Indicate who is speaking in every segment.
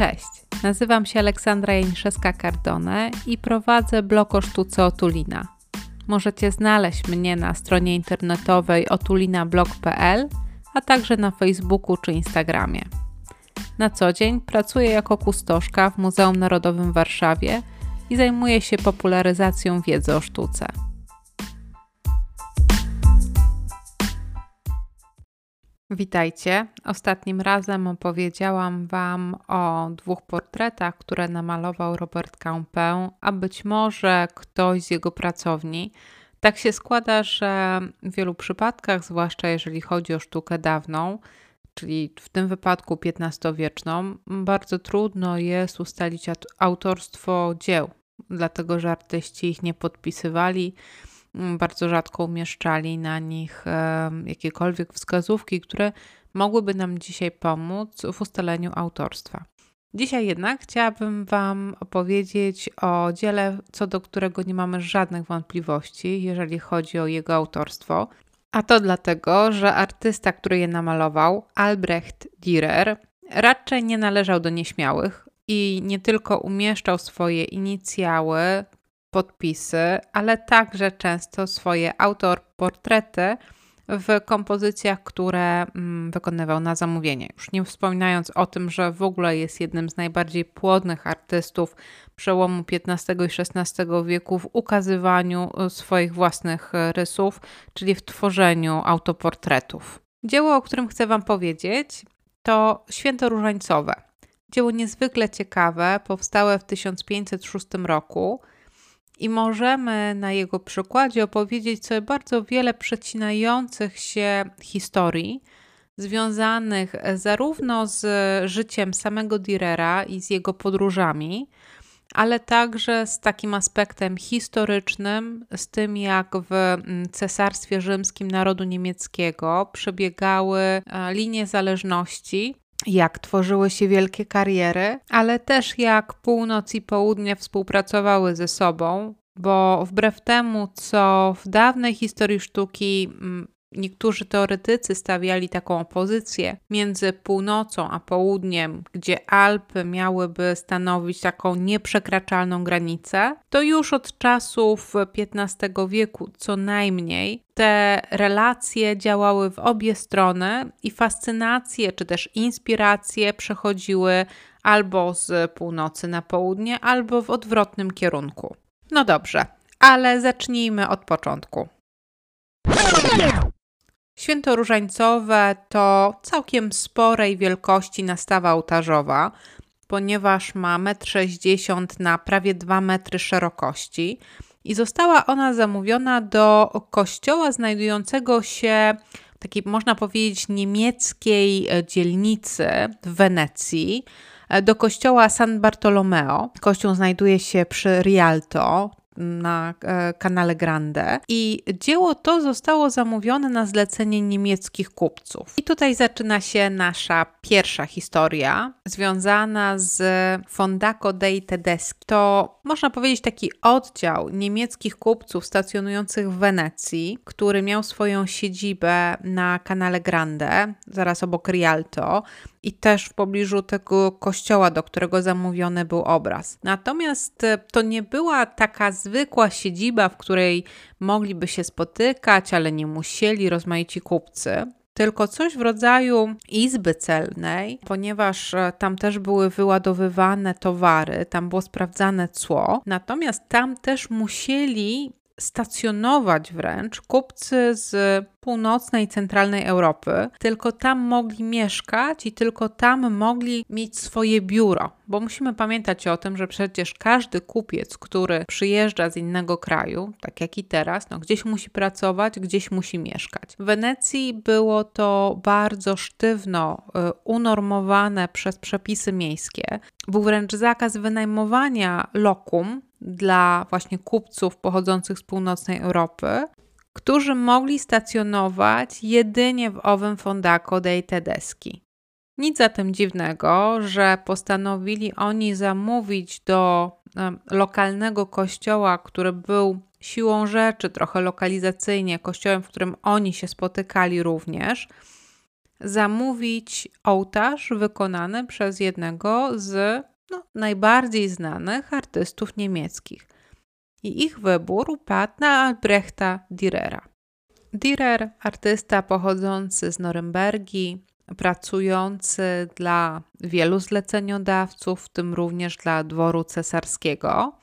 Speaker 1: Cześć, nazywam się Aleksandra Janiszewska-Cardone i prowadzę blog o sztuce Otulina. Możecie znaleźć mnie na stronie internetowej otulinablog.pl, a także na Facebooku czy Instagramie. Na co dzień pracuję jako kustoszka w Muzeum Narodowym w Warszawie i zajmuję się popularyzacją wiedzy o sztuce. Witajcie. Ostatnim razem opowiedziałam Wam o dwóch portretach, które namalował Robert Campin, a być może ktoś z jego pracowni. Tak się składa, że w wielu przypadkach, zwłaszcza jeżeli chodzi o sztukę dawną, czyli w tym wypadku XV-wieczną, bardzo trudno jest ustalić autorstwo dzieł, dlatego że artyści ich nie podpisywali bardzo rzadko umieszczali na nich jakiekolwiek wskazówki, które mogłyby nam dzisiaj pomóc w ustaleniu autorstwa. Dzisiaj jednak chciałabym Wam opowiedzieć o dziele, co do którego nie mamy żadnych wątpliwości, jeżeli chodzi o jego autorstwo. A to dlatego, że artysta, który je namalował, Albrecht Dürer, raczej nie należał do nieśmiałych i nie tylko umieszczał swoje inicjały, podpisy, ale także często swoje autorportrety w kompozycjach, które mm, wykonywał na zamówienie. Już nie wspominając o tym, że w ogóle jest jednym z najbardziej płodnych artystów przełomu XV i XVI wieku w ukazywaniu e, swoich własnych e, rysów, czyli w tworzeniu autoportretów. Dzieło, o którym chcę Wam powiedzieć, to Święto Różańcowe. Dzieło niezwykle ciekawe, powstałe w 1506 roku i możemy na jego przykładzie opowiedzieć sobie bardzo wiele przecinających się historii związanych zarówno z życiem samego Dürera i z jego podróżami, ale także z takim aspektem historycznym, z tym jak w mm, Cesarstwie Rzymskim narodu niemieckiego przebiegały e, linie zależności jak tworzyły się wielkie kariery, ale też jak północ i południe współpracowały ze sobą, bo wbrew temu, co w dawnej historii sztuki mm, Niektórzy teoretycy stawiali taką opozycję między północą a południem, gdzie Alpy miałyby stanowić taką nieprzekraczalną granicę, to już od czasów XV wieku co najmniej te relacje działały w obie strony i fascynacje czy też inspiracje przechodziły albo z północy na południe, albo w odwrotnym kierunku. No dobrze, ale zacznijmy od początku. Święto Różańcowe to całkiem sporej wielkości nastawa ołtarzowa, ponieważ ma 1,60 m na prawie 2 metry szerokości i została ona zamówiona do kościoła znajdującego się w takiej, można powiedzieć, niemieckiej dzielnicy w Wenecji, do kościoła San Bartolomeo. Kościół znajduje się przy Rialto, na e, kanale Grande i dzieło to zostało zamówione na zlecenie niemieckich kupców. I tutaj zaczyna się nasza pierwsza historia związana z Fondaco dei Tedeschi. To można powiedzieć taki oddział niemieckich kupców stacjonujących w Wenecji, który miał swoją siedzibę na kanale Grande, zaraz obok Rialto i też w pobliżu tego kościoła, do którego zamówiony był obraz. Natomiast e, to nie była taka zwykła siedziba, w której mogliby się spotykać, ale nie musieli rozmaici kupcy tylko coś w rodzaju izby celnej, ponieważ e, tam też były wyładowywane towary, tam było sprawdzane cło, natomiast tam też musieli stacjonować wręcz kupcy z północnej i centralnej Europy, tylko tam mogli mieszkać i tylko tam mogli mieć swoje biuro, bo musimy pamiętać o tym, że przecież każdy kupiec, który przyjeżdża z innego kraju, tak jak i teraz, no gdzieś musi pracować, gdzieś musi mieszkać. W Wenecji było to bardzo sztywno y, unormowane przez przepisy miejskie. Był wręcz zakaz wynajmowania lokum dla właśnie kupców pochodzących z północnej Europy, którzy mogli stacjonować jedynie w owym Fondaco dei Tedeschi. Nic zatem dziwnego, że postanowili oni zamówić do lokalnego kościoła, który był siłą rzeczy, trochę lokalizacyjnie, kościołem, w którym oni się spotykali również, zamówić ołtarz wykonany przez jednego z no, najbardziej znanych artystów niemieckich. I ich wybór padł na Albrechta Dürera. Dürer, artysta pochodzący z Norymbergi, pracujący dla wielu zleceniodawców, w tym również dla dworu cesarskiego,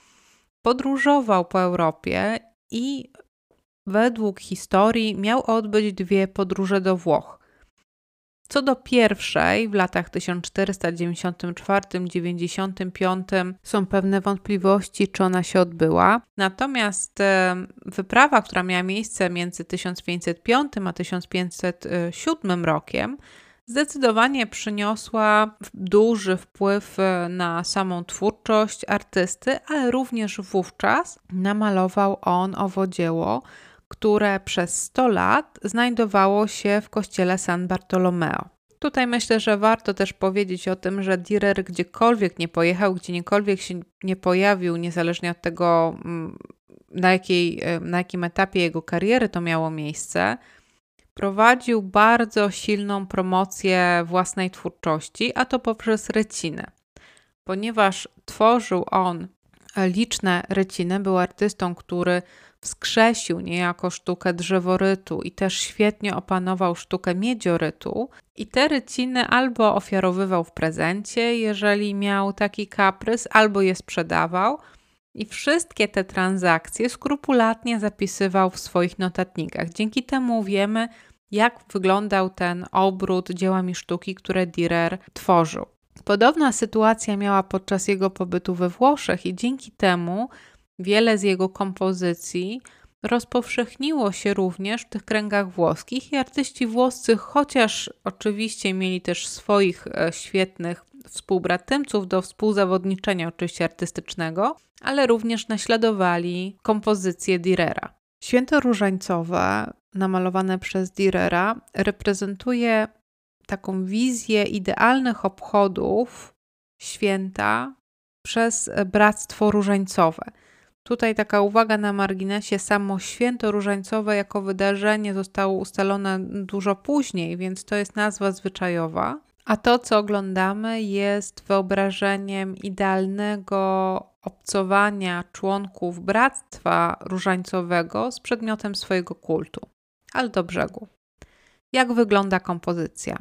Speaker 1: podróżował po Europie i według historii miał odbyć dwie podróże do Włoch. Co do pierwszej, w latach 1494-95 są pewne wątpliwości, czy ona się odbyła. Natomiast wyprawa, która miała miejsce między 1505 a 1507 rokiem, zdecydowanie przyniosła duży wpływ e, na samą twórczość artysty, ale również wówczas namalował on owo dzieło, które przez 100 lat znajdowało się w kościele San Bartolomeo. Tutaj myślę, że warto też powiedzieć o tym, że Dürer gdziekolwiek nie pojechał, gdziekolwiek się nie pojawił, niezależnie od tego, mm, na, jakiej, na jakim etapie jego kariery to miało miejsce, prowadził bardzo silną promocję własnej twórczości, a to poprzez rycinę. Ponieważ tworzył on liczne ryciny, był artystą, który wskrzesił niejako sztukę drzeworytu i też świetnie opanował sztukę miedziorytu. I te ryciny albo ofiarowywał w prezencie, jeżeli miał taki kaprys, albo je sprzedawał. I wszystkie te transakcje skrupulatnie zapisywał w swoich notatnikach. Dzięki temu wiemy, jak wyglądał ten obrót dziełami sztuki, które Dürer tworzył. Podobna sytuacja miała podczas jego pobytu we Włoszech i dzięki temu wiele z jego kompozycji rozpowszechniło się również w tych kręgach włoskich i artyści włoscy, chociaż oczywiście mieli też swoich e, świetnych współbratymców do współzawodniczenia oczywiście artystycznego, ale również naśladowali kompozycje Dürera. Święto różańcowe, namalowane przez Dürera, reprezentuje taką wizję idealnych obchodów święta przez Bractwo Różańcowe. Tutaj taka uwaga na marginesie, samo święto różańcowe jako wydarzenie zostało ustalone dużo później, więc to jest nazwa zwyczajowa. A to, co oglądamy, jest wyobrażeniem idealnego obcowania członków Bractwa Różańcowego z przedmiotem swojego kultu. Ale do brzegu. Jak wygląda kompozycja?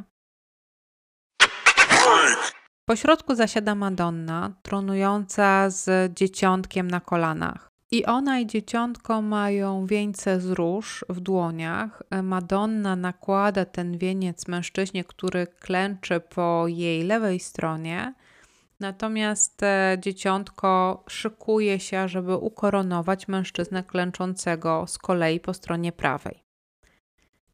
Speaker 1: Po środku zasiada Madonna, tronująca z dzieciątkiem na kolanach. I ona i dzieciątko mają wieńce z róż w dłoniach. Madonna nakłada ten wieniec mężczyźnie, który klęczy po jej lewej stronie. Natomiast e, dzieciątko szykuje się, żeby ukoronować mężczyznę klęczącego z kolei po stronie prawej.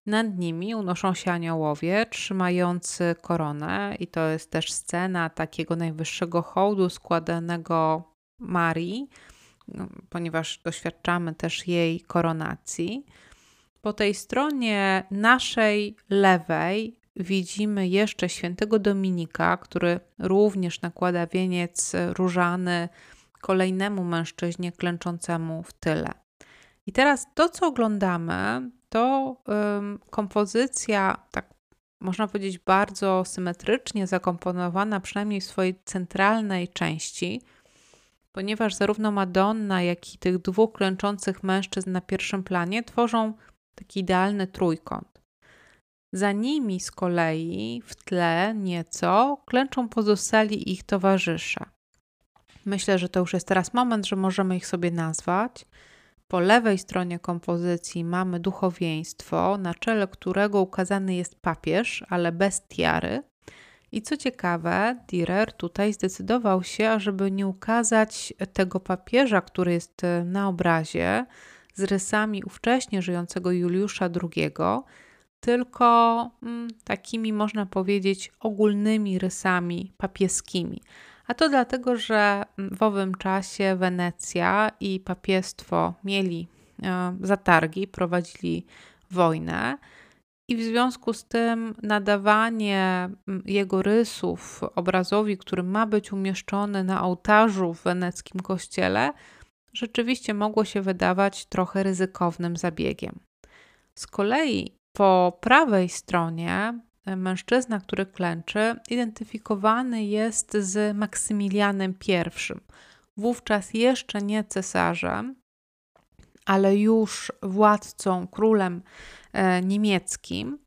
Speaker 1: Nad nimi unoszą się aniołowie trzymający koronę, i to jest też scena takiego najwyższego hołdu składanego Marii, no, ponieważ doświadczamy też jej koronacji. Po tej stronie naszej lewej widzimy jeszcze świętego Dominika, który również nakłada wieniec różany kolejnemu mężczyźnie klęczącemu w tyle. I teraz to, co oglądamy, to kompozycja, tak można powiedzieć, bardzo symetrycznie zakomponowana, przynajmniej w swojej centralnej części, ponieważ zarówno Madonna, jak i tych dwóch klęczących mężczyzn na pierwszym planie tworzą taki idealny trójkąt. Za nimi z kolei w tle nieco klęczą pozostali ich towarzysze. Myślę, że to już jest teraz moment, że możemy ich sobie nazwać. Po lewej stronie kompozycji mamy duchowieństwo, na czele którego ukazany jest papież, ale bez tiary. I co ciekawe, Dürer tutaj zdecydował się, ażeby nie ukazać tego papieża, który jest na obrazie, z rysami ówcześnie żyjącego Juliusza II, tylko mm, takimi, można powiedzieć, ogólnymi rysami papieskimi. A to dlatego, że w owym czasie Wenecja i papiestwo mieli e, zatargi, prowadzili wojnę. I w związku z tym nadawanie jego rysów obrazowi, który ma być umieszczony na ołtarzu w weneckim kościele, rzeczywiście mogło się wydawać trochę ryzykownym zabiegiem. Z kolei po prawej stronie mężczyzna, który klęczy, identyfikowany jest z Maksymilianem I, wówczas jeszcze nie cesarzem, ale już władcą, królem e, niemieckim,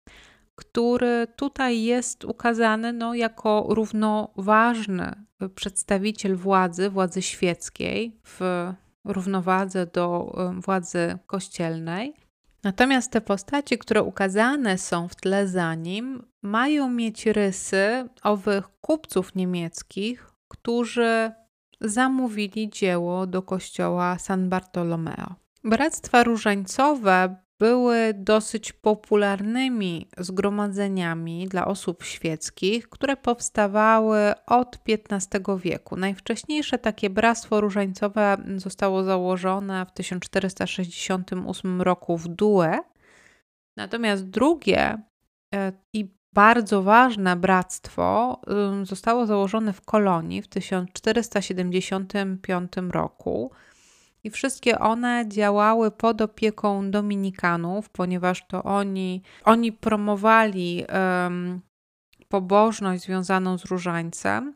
Speaker 1: który tutaj jest ukazany no, jako równoważny przedstawiciel władzy, władzy świeckiej w równowadze do e, władzy kościelnej. Natomiast te postacie, które ukazane są w tle za nim, mają mieć rysy owych kupców niemieckich, którzy zamówili dzieło do kościoła San Bartolomeo. Bractwa różańcowe były dosyć popularnymi zgromadzeniami dla osób świeckich, które powstawały od XV wieku. Najwcześniejsze takie bractwo różańcowe zostało założone w 1468 roku w Due. Natomiast drugie e, i bardzo ważne bractwo zostało założone w Kolonii w 1475 roku i wszystkie one działały pod opieką dominikanów, ponieważ to oni, oni promowali um, pobożność związaną z różańcem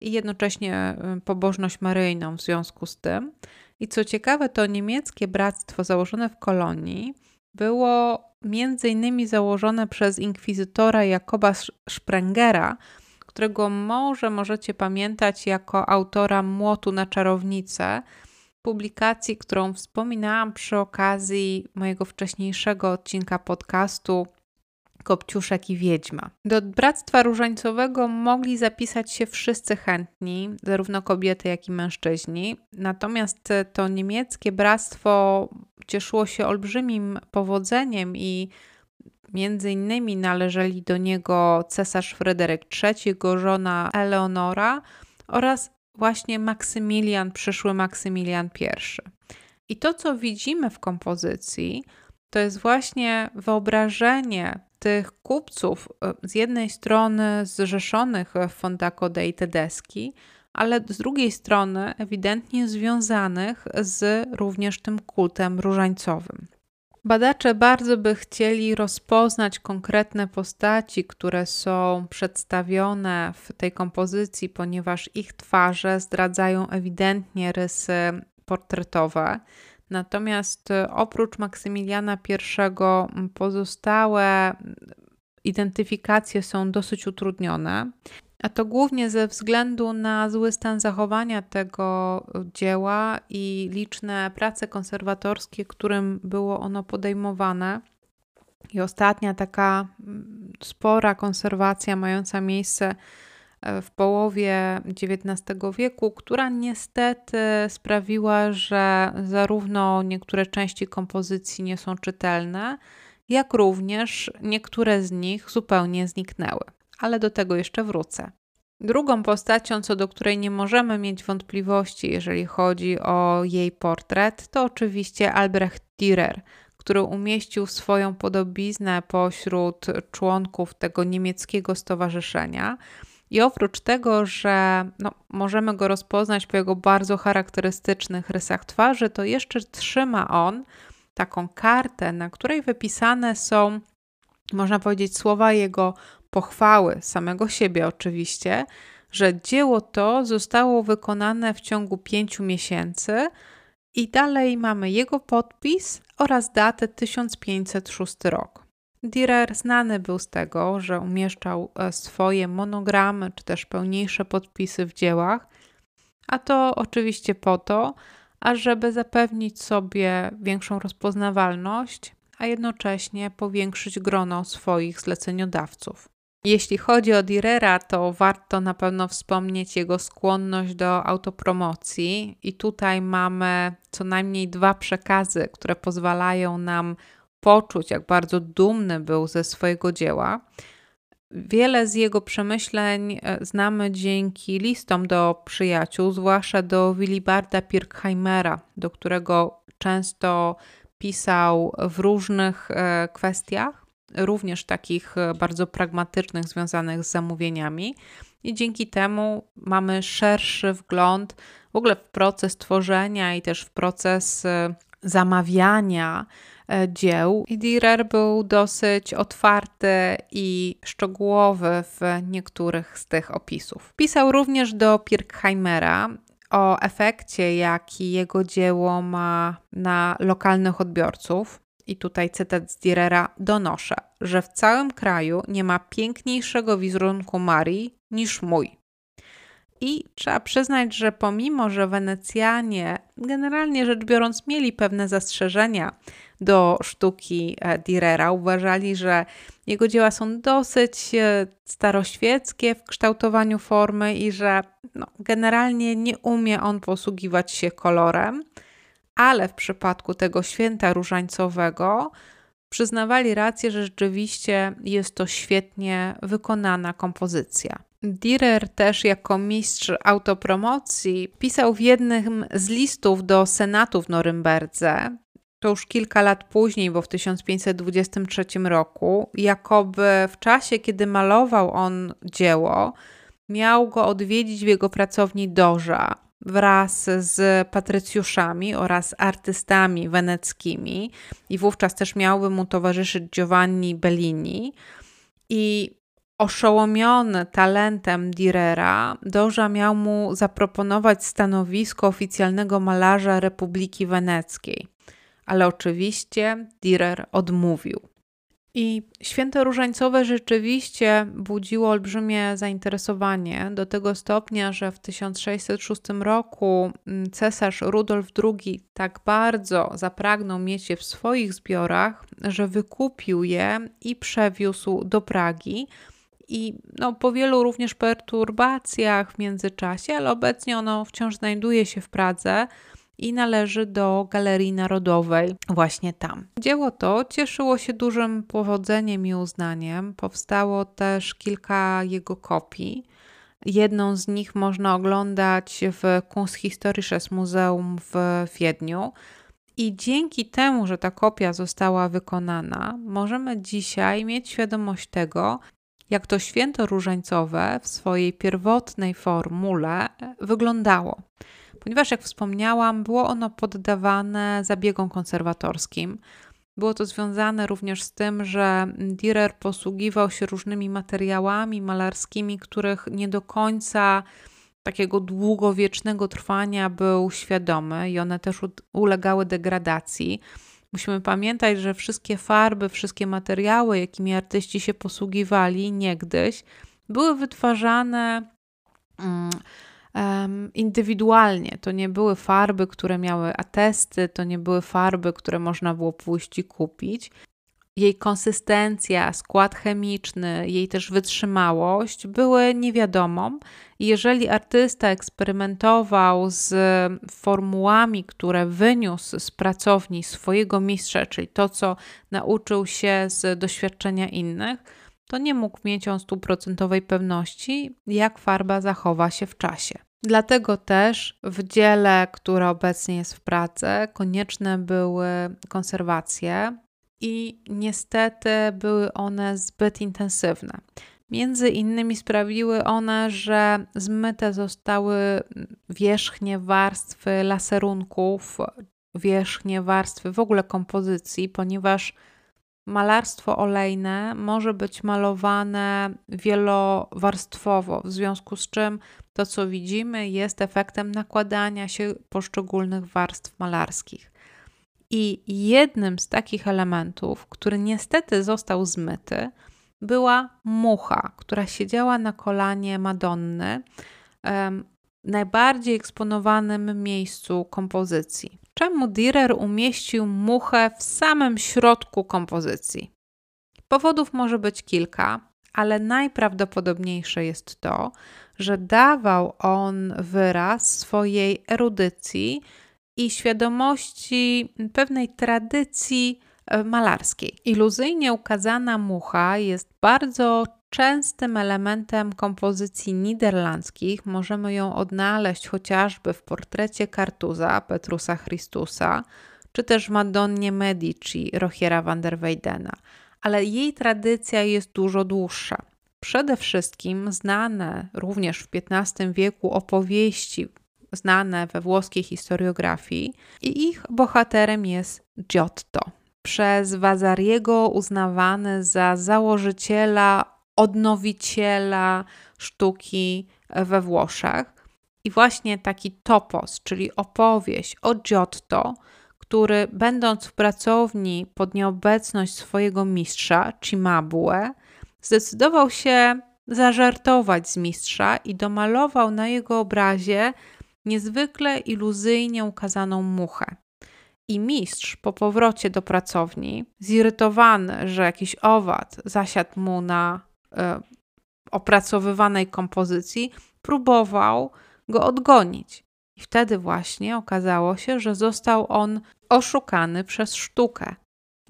Speaker 1: i jednocześnie pobożność maryjną w związku z tym. I co ciekawe, to niemieckie bractwo założone w kolonii było między innymi założone przez inkwizytora Jakoba Sprengera, którego może możecie pamiętać jako autora Młotu na czarownicę, publikacji, którą wspominałam przy okazji mojego wcześniejszego odcinka podcastu Kopciuszek i Wiedźma. Do Bractwa Różańcowego mogli zapisać się wszyscy chętni, zarówno kobiety, jak i mężczyźni. Natomiast to niemieckie bractwo cieszyło się olbrzymim powodzeniem i między innymi należeli do niego cesarz Fryderyk III, jego żona Eleonora oraz właśnie Maksymilian, przyszły Maksymilian I. I to, co widzimy w kompozycji, to jest właśnie wyobrażenie tych kupców e, z jednej strony zrzeszonych w Fondaco dei Tedeschi, ale z drugiej strony ewidentnie związanych z również tym kultem różańcowym. Badacze bardzo by chcieli rozpoznać konkretne postaci, które są przedstawione w tej kompozycji, ponieważ ich twarze zdradzają ewidentnie rysy portretowe. Natomiast oprócz Maksymiliana I pozostałe identyfikacje są dosyć utrudnione. A to głównie ze względu na zły stan zachowania tego dzieła i liczne prace konserwatorskie, którym było ono podejmowane. I ostatnia taka mm, spora konserwacja mająca miejsce e, w połowie XIX wieku, która niestety sprawiła, że zarówno niektóre części kompozycji nie są czytelne, jak również niektóre z nich zupełnie zniknęły ale do tego jeszcze wrócę. Drugą postacią, co do której nie możemy mieć wątpliwości, jeżeli chodzi o jej portret, to oczywiście Albrecht Dürer, który umieścił swoją podobiznę pośród członków tego niemieckiego stowarzyszenia. I oprócz tego, że no, możemy go rozpoznać po jego bardzo charakterystycznych rysach twarzy, to jeszcze trzyma on taką kartę, na której wypisane są, można powiedzieć, słowa jego pochwały samego siebie oczywiście, że dzieło to zostało wykonane w ciągu pięciu miesięcy i dalej mamy jego podpis oraz datę 1506 rok. Dürer znany był z tego, że umieszczał e, swoje monogramy czy też pełniejsze podpisy w dziełach, a to oczywiście po to, ażeby zapewnić sobie większą rozpoznawalność, a jednocześnie powiększyć grono swoich zleceniodawców. Jeśli chodzi o Direra, to warto na pewno wspomnieć jego skłonność do autopromocji, i tutaj mamy co najmniej dwa przekazy, które pozwalają nam poczuć, jak bardzo dumny był ze swojego dzieła. Wiele z jego przemyśleń e, znamy dzięki listom do przyjaciół, zwłaszcza do Wilibarda Pirkheimera, do którego często pisał w różnych e, kwestiach również takich e, bardzo pragmatycznych, związanych z zamówieniami. I dzięki temu mamy szerszy wgląd w ogóle w proces tworzenia i też w proces e, zamawiania e, dzieł. I Dürer był dosyć otwarty i szczegółowy w niektórych z tych opisów. Pisał również do Pirkheimera o efekcie, jaki jego dzieło ma na lokalnych odbiorców. I tutaj cytat z Dürera donoszę, że w całym kraju nie ma piękniejszego wizerunku Marii niż mój. I trzeba przyznać, że pomimo, że Wenecjanie generalnie rzecz biorąc mieli pewne zastrzeżenia do sztuki e, Dürera, uważali, że jego dzieła są dosyć e, staroświeckie w kształtowaniu formy i że no, generalnie nie umie on posługiwać się kolorem, ale w przypadku tego święta różańcowego przyznawali rację, że rzeczywiście jest to świetnie wykonana kompozycja. Dürer też jako mistrz autopromocji pisał w jednym z listów do Senatu w Norymberdze, to już kilka lat później, bo w 1523 roku, jakoby w czasie, kiedy malował on dzieło, miał go odwiedzić w jego pracowni Doża wraz z patrycjuszami oraz artystami weneckimi i wówczas też miałby mu towarzyszyć Giovanni Bellini i Oszołomiony talentem Dürera, Doża miał mu zaproponować stanowisko oficjalnego malarza Republiki Weneckiej, ale oczywiście Dürer odmówił. I święto różańcowe rzeczywiście budziło olbrzymie zainteresowanie do tego stopnia, że w 1606 roku mm, cesarz Rudolf II tak bardzo zapragnął mieć je w swoich zbiorach, że wykupił je i przewiózł do Pragi. I no, po wielu również perturbacjach w międzyczasie, ale obecnie ono wciąż znajduje się w Pradze i należy do Galerii Narodowej właśnie tam. Dzieło to cieszyło się dużym powodzeniem i uznaniem. Powstało też kilka jego kopii. Jedną z nich można oglądać w Kunsthistorisches Muzeum w Wiedniu. I dzięki temu, że ta kopia została wykonana, możemy dzisiaj mieć świadomość tego, jak to święto różańcowe w swojej pierwotnej formule wyglądało. Ponieważ, jak wspomniałam, było ono poddawane zabiegom konserwatorskim. Było to związane również z tym, że Dürer posługiwał się różnymi materiałami malarskimi, których nie do końca takiego długowiecznego trwania był świadomy i one też ulegały degradacji. Musimy pamiętać, że wszystkie farby, wszystkie materiały, jakimi artyści się posługiwali niegdyś, były wytwarzane um, indywidualnie. To nie były farby, które miały atesty, to nie były farby, które można było pójść i kupić jej konsystencja, skład chemiczny, jej też wytrzymałość były niewiadomą. Jeżeli artysta eksperymentował z formułami, które wyniósł z pracowni swojego mistrza, czyli to, co nauczył się z doświadczenia innych, to nie mógł mieć on stuprocentowej pewności, jak farba zachowa się w czasie. Dlatego też w dziele, które obecnie jest w pracy, konieczne były konserwacje, i niestety były one zbyt intensywne. Między innymi sprawiły one, że zmyte zostały wierzchnie warstwy laserunków, wierzchnie warstwy w ogóle kompozycji, ponieważ malarstwo olejne może być malowane wielowarstwowo, w związku z czym to, co widzimy, jest efektem nakładania się poszczególnych warstw malarskich. I jednym z takich elementów, który niestety został zmyty, była mucha, która siedziała na kolanie Madonny, najbardziej eksponowanym miejscu kompozycji. Czemu Dürer umieścił muchę w samym środku kompozycji? Powodów może być kilka, ale najprawdopodobniejsze jest to, że dawał on wyraz swojej erudycji i świadomości pewnej tradycji e, malarskiej. Iluzyjnie ukazana mucha jest bardzo częstym elementem kompozycji niderlandzkich. Możemy ją odnaleźć chociażby w portrecie Kartuza Petrusa Christusa, czy też Madonnie Medici Rochiera van der Weydena. Ale jej tradycja jest dużo dłuższa. Przede wszystkim znane również w XV wieku opowieści znane we włoskiej historiografii i ich bohaterem jest Giotto. przez Wazariego uznawany za założyciela, odnowiciela sztuki we Włoszech. I właśnie taki topos, czyli opowieść o Giotto, który będąc w pracowni pod nieobecność swojego mistrza, Cimabue, zdecydował się zażartować z mistrza i domalował na jego obrazie niezwykle iluzyjnie ukazaną muchę. I mistrz po powrocie do pracowni, zirytowany, że jakiś owad zasiadł mu na opracowywanej kompozycji, próbował go odgonić. I wtedy właśnie okazało się, że został on oszukany przez sztukę.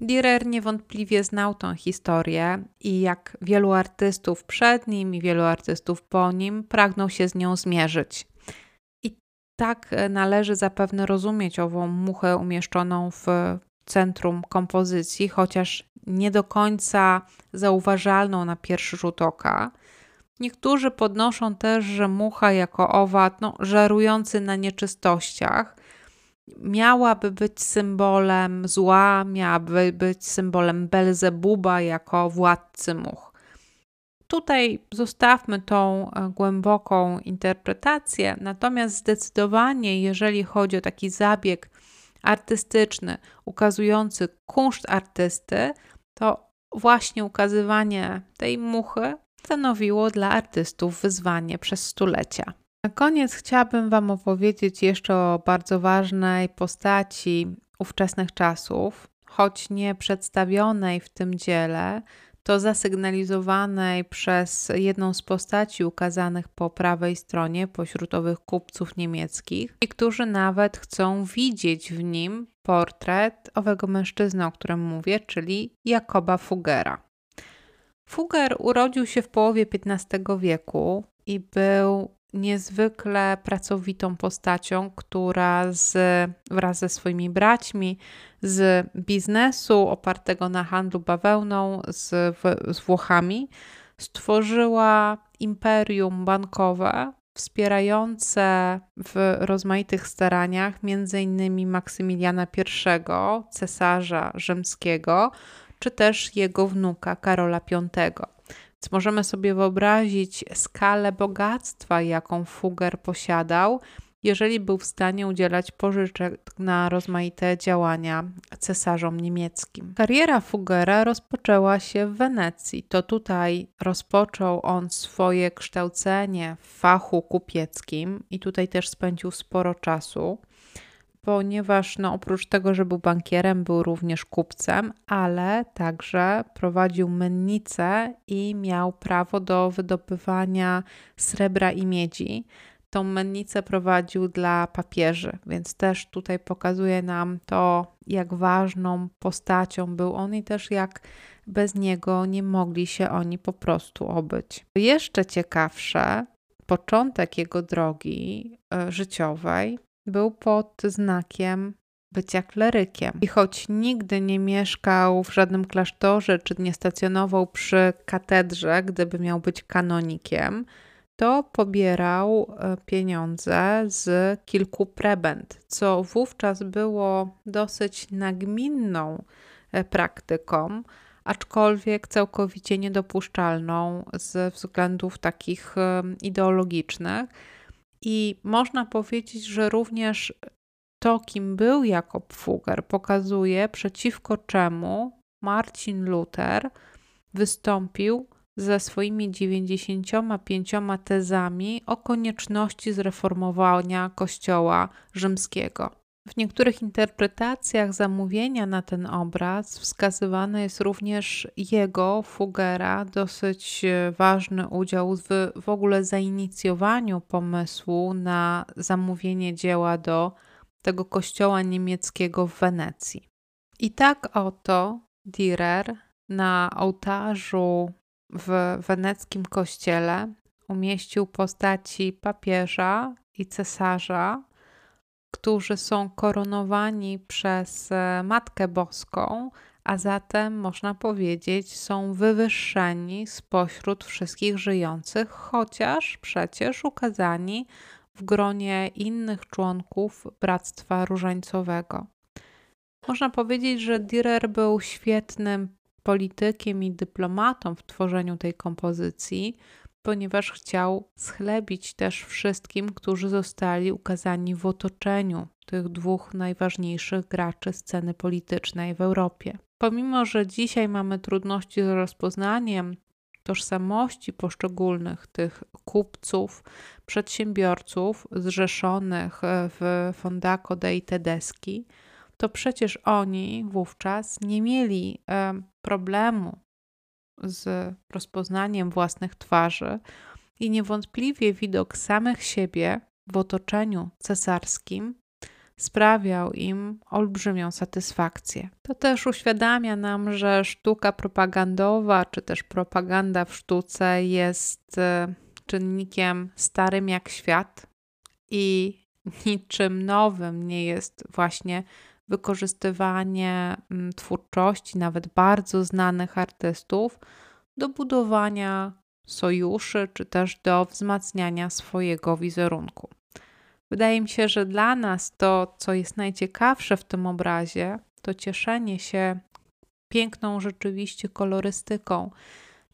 Speaker 1: Dürer niewątpliwie znał tą historię i jak wielu artystów przed nim i wielu artystów po nim pragnął się z nią zmierzyć. I tak należy zapewne rozumieć ową muchę umieszczoną w centrum kompozycji, chociaż nie do końca zauważalną na pierwszy rzut oka. Niektórzy podnoszą też, że mucha jako owad, no, żerujący na nieczystościach, miałaby być symbolem zła, miałaby być symbolem Belzebuba jako władcy much. Tutaj zostawmy tą e, głęboką interpretację, natomiast zdecydowanie, jeżeli chodzi o taki zabieg artystyczny, ukazujący kunszt artysty, to właśnie ukazywanie tej muchy stanowiło dla artystów wyzwanie przez stulecia. Na koniec chciałabym Wam opowiedzieć jeszcze o bardzo ważnej postaci ówczesnych czasów, choć nie przedstawionej w tym dziele, to zasygnalizowanej przez jedną z postaci ukazanych po prawej stronie pośród owych kupców niemieckich, i którzy nawet chcą widzieć w nim portret owego mężczyzny, o którym mówię, czyli Jakoba Fugera. Fuger urodził się w połowie XV wieku i był niezwykle pracowitą postacią, która z, wraz ze swoimi braćmi z biznesu opartego na handlu bawełną z, z Włochami stworzyła imperium bankowe wspierające w rozmaitych staraniach m.in. Maksymiliana I, cesarza rzymskiego, czy też jego wnuka Karola V. Więc możemy sobie wyobrazić skalę bogactwa, jaką Fugger posiadał, jeżeli był w stanie udzielać pożyczek na rozmaite działania cesarzom niemieckim. Kariera Fuggera rozpoczęła się w Wenecji. To tutaj rozpoczął on swoje kształcenie w fachu kupieckim i tutaj też spędził sporo czasu ponieważ no, oprócz tego, że był bankierem, był również kupcem, ale także prowadził mennicę i miał prawo do wydobywania srebra i miedzi. Tą mennicę prowadził dla papieży, więc też tutaj pokazuje nam to, jak ważną postacią był on i też jak bez niego nie mogli się oni po prostu obyć. Jeszcze ciekawsze, początek jego drogi e, życiowej był pod znakiem bycia klerykiem. I choć nigdy nie mieszkał w żadnym klasztorze, czy nie stacjonował przy katedrze, gdyby miał być kanonikiem, to pobierał e, pieniądze z kilku prebend, co wówczas było dosyć nagminną e, praktyką, aczkolwiek całkowicie niedopuszczalną ze względów takich e, ideologicznych i można powiedzieć, że również to, kim był Jakob Fugger, pokazuje, przeciwko czemu Marcin Luther wystąpił ze swoimi 95 tezami o konieczności zreformowania Kościoła rzymskiego. W niektórych interpretacjach zamówienia na ten obraz wskazywany jest również jego, Fugera, dosyć e, ważny udział w, w ogóle zainicjowaniu pomysłu na zamówienie dzieła do tego kościoła niemieckiego w Wenecji. I tak oto Dürer na ołtarzu w weneckim kościele umieścił postaci papieża i cesarza, którzy są koronowani przez e, Matkę Boską, a zatem można powiedzieć, są wywyższeni spośród wszystkich żyjących, chociaż przecież ukazani w gronie innych członków Bractwa Różańcowego. Można powiedzieć, że Dürer był świetnym politykiem i dyplomatą w tworzeniu tej kompozycji, ponieważ chciał schlebić też wszystkim, którzy zostali ukazani w otoczeniu tych dwóch najważniejszych graczy sceny politycznej w Europie. Pomimo, że dzisiaj mamy trudności z rozpoznaniem tożsamości poszczególnych tych kupców, przedsiębiorców zrzeszonych w Fondaco dei Tedeschi, to przecież oni wówczas nie mieli problemu z rozpoznaniem własnych twarzy i niewątpliwie widok samych siebie w otoczeniu cesarskim sprawiał im olbrzymią satysfakcję. To też uświadamia nam, że sztuka propagandowa, czy też propaganda w sztuce jest e, czynnikiem starym jak świat i niczym nowym nie jest właśnie wykorzystywanie mm, twórczości nawet bardzo znanych artystów do budowania sojuszy czy też do wzmacniania swojego wizerunku. Wydaje mi się, że dla nas to, co jest najciekawsze w tym obrazie, to cieszenie się piękną rzeczywiście kolorystyką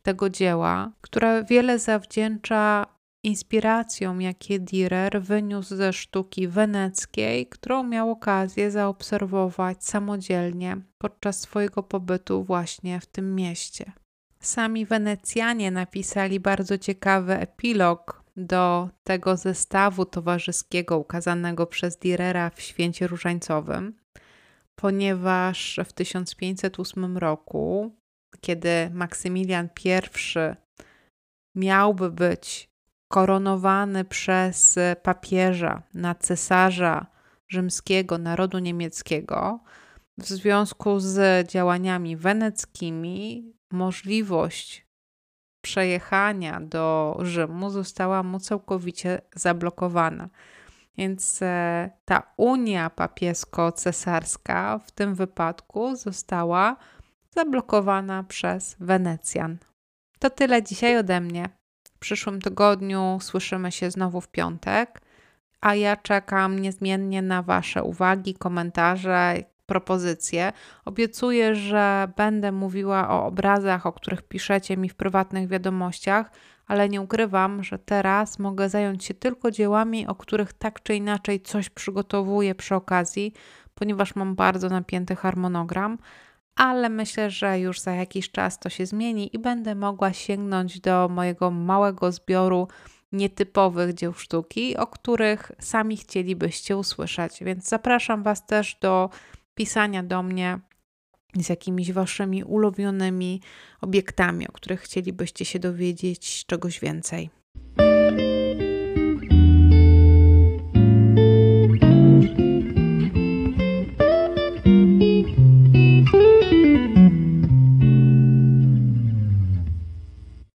Speaker 1: tego dzieła, która wiele zawdzięcza inspiracją, jakie Dürer wyniósł ze sztuki weneckiej, którą miał okazję zaobserwować samodzielnie podczas swojego pobytu właśnie w tym mieście. Sami Wenecjanie napisali bardzo ciekawy epilog do tego zestawu towarzyskiego ukazanego przez Dürera w Święcie Różańcowym, ponieważ w 1508 roku, kiedy Maksymilian I miałby być koronowany przez papieża na cesarza rzymskiego narodu niemieckiego, w związku z działaniami weneckimi, możliwość przejechania do Rzymu została mu całkowicie zablokowana. Więc e, ta unia papiesko-cesarska w tym wypadku została zablokowana przez Wenecjan. To tyle dzisiaj ode mnie przyszłym tygodniu słyszymy się znowu w piątek, a ja czekam niezmiennie na Wasze uwagi, komentarze, propozycje. Obiecuję, że będę mówiła o obrazach, o których piszecie mi w prywatnych wiadomościach, ale nie ukrywam, że teraz mogę zająć się tylko dziełami, o których tak czy inaczej coś przygotowuję przy okazji, ponieważ mam bardzo napięty harmonogram ale myślę, że już za jakiś czas to się zmieni i będę mogła sięgnąć do mojego małego zbioru nietypowych dzieł sztuki, o których sami chcielibyście usłyszeć. Więc zapraszam Was też do pisania do mnie z jakimiś Waszymi ulubionymi obiektami, o których chcielibyście się dowiedzieć czegoś więcej.